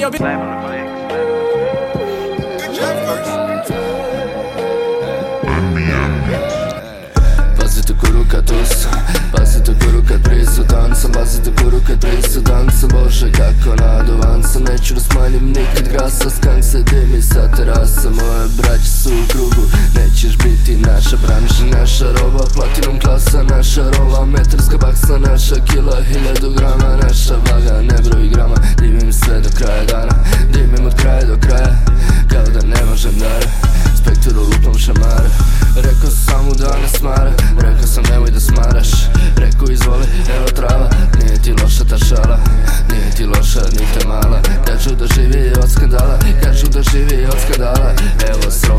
Yo, bi... Pazite kuru kad tu sam Pazite kuru kad prisutan Vazite Pazite kuru kad prisutan sam Bože kako na sam Neću da smanjim nikad grasa Skank se dimi sa terasa Moje braće su u krugu Nećeš biti naša braniš naša roba Platinum klasa naša rola Meterska baksa naša kila Hiljadu grama naša više Rekao sam mu da ne smara Rekao sam nemoj da smaraš Rekao izvoli, evo trava Nije ti loša ta šala Nije ti loša, ni mala Kažu da živi od skandala Kažu da živi od skandala Evo sro